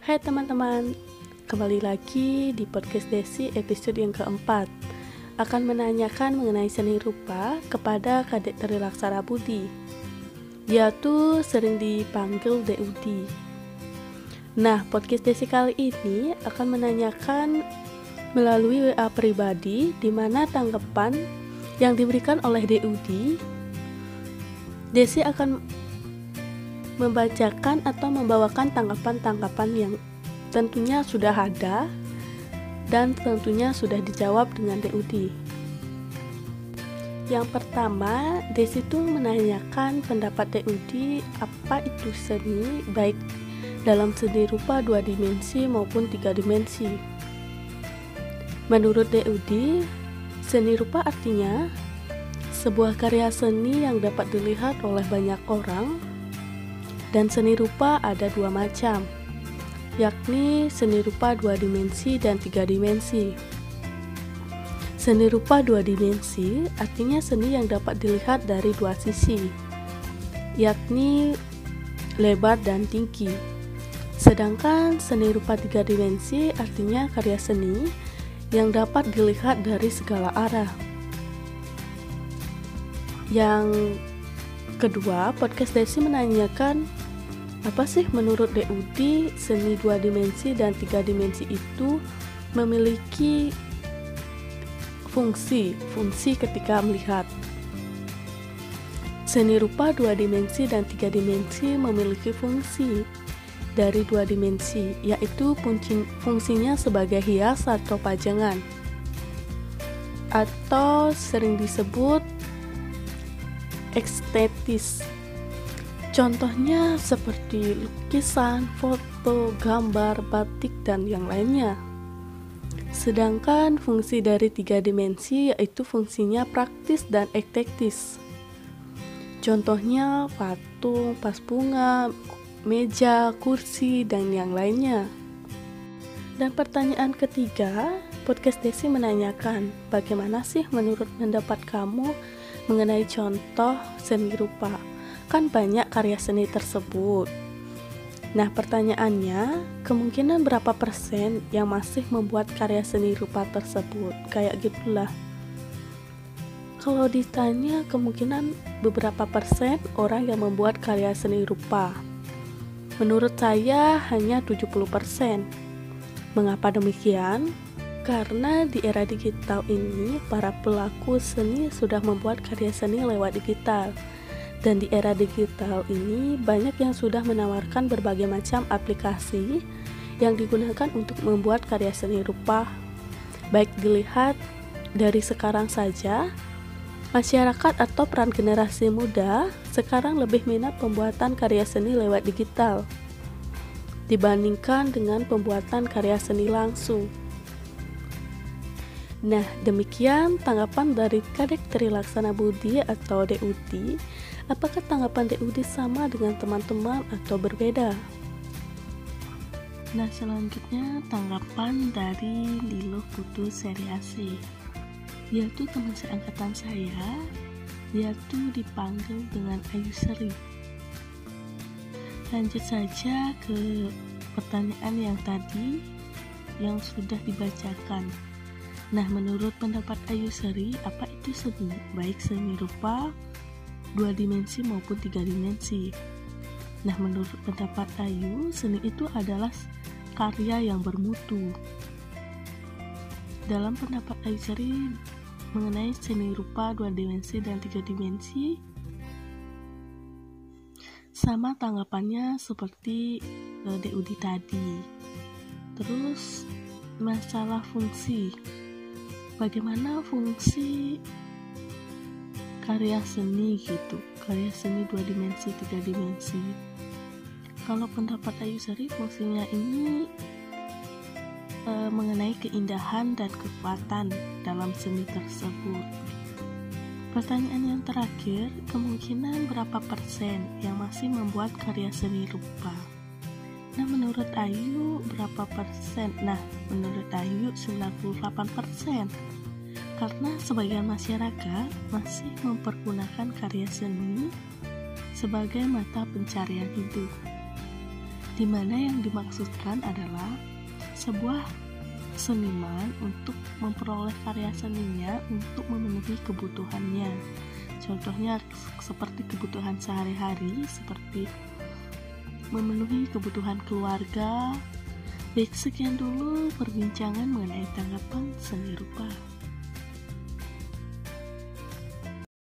Hai teman-teman, kembali lagi di podcast Desi episode yang keempat. Akan menanyakan mengenai seni rupa kepada kadek Tri Laksana Budi Dia tuh sering dipanggil DUD Nah, podcast Desi kali ini akan menanyakan melalui WA pribadi di mana tanggapan yang diberikan oleh DUD Desi akan membacakan atau membawakan tanggapan-tanggapan yang tentunya sudah ada dan tentunya sudah dijawab dengan DUD. Yang pertama, Desi itu menanyakan pendapat DUD apa itu seni baik dalam seni rupa dua dimensi maupun tiga dimensi. Menurut DUD, seni rupa artinya sebuah karya seni yang dapat dilihat oleh banyak orang dan seni rupa ada dua macam, yakni seni rupa dua dimensi dan tiga dimensi. Seni rupa dua dimensi artinya seni yang dapat dilihat dari dua sisi, yakni lebar dan tinggi. Sedangkan seni rupa tiga dimensi artinya karya seni yang dapat dilihat dari segala arah. Yang kedua, podcast Desi menanyakan apa sih menurut DUD seni dua dimensi dan tiga dimensi itu memiliki fungsi fungsi ketika melihat? Seni rupa dua dimensi dan tiga dimensi memiliki fungsi dari dua dimensi yaitu fungsinya sebagai hias atau pajangan. Atau sering disebut estetis Contohnya seperti lukisan, foto, gambar, batik, dan yang lainnya. Sedangkan fungsi dari tiga dimensi yaitu fungsinya praktis dan estetis. Contohnya patung, pas bunga, meja, kursi, dan yang lainnya. Dan pertanyaan ketiga, podcast Desi menanyakan, bagaimana sih menurut pendapat kamu mengenai contoh seni rupa? Kan banyak karya seni tersebut. Nah, pertanyaannya, kemungkinan berapa persen yang masih membuat karya seni rupa tersebut? Kayak gitulah. Kalau ditanya, kemungkinan beberapa persen orang yang membuat karya seni rupa. Menurut saya, hanya 70 persen. Mengapa demikian? Karena di era digital ini, para pelaku seni sudah membuat karya seni lewat digital dan di era digital ini banyak yang sudah menawarkan berbagai macam aplikasi yang digunakan untuk membuat karya seni rupa. Baik dilihat dari sekarang saja, masyarakat atau peran generasi muda sekarang lebih minat pembuatan karya seni lewat digital dibandingkan dengan pembuatan karya seni langsung. Nah, demikian tanggapan dari Kadek Trilaksana Budi atau DUD. Apakah tanggapan DUD sama dengan teman-teman atau berbeda? Nah, selanjutnya tanggapan dari Lilo Putu Seriasi. Dia tuh teman seangkatan saya. Tuh dipanggil dengan Ayu Seri. Lanjut saja ke pertanyaan yang tadi yang sudah dibacakan. Nah, menurut pendapat Ayu Seri, apa itu seni? Baik seni rupa, dua dimensi maupun tiga dimensi. Nah, menurut pendapat Ayu, seni itu adalah karya yang bermutu. Dalam pendapat Ayu Seri mengenai seni rupa dua dimensi dan tiga dimensi, sama tanggapannya seperti uh, DUD tadi. Terus masalah fungsi bagaimana fungsi karya seni gitu karya seni dua dimensi tiga dimensi. Kalau pendapat Ayu Sari fungsinya ini e, mengenai keindahan dan kekuatan dalam seni tersebut. Pertanyaan yang terakhir kemungkinan berapa persen yang masih membuat karya seni rupa Nah, menurut Ayu berapa persen? Nah, menurut Ayu 98 persen. Karena sebagian masyarakat masih mempergunakan karya seni sebagai mata pencarian hidup. di mana yang dimaksudkan adalah sebuah seniman untuk memperoleh karya seninya untuk memenuhi kebutuhannya. Contohnya seperti kebutuhan sehari-hari seperti memenuhi kebutuhan keluarga. Baik, sekian dulu perbincangan mengenai tanggapan seni rupa.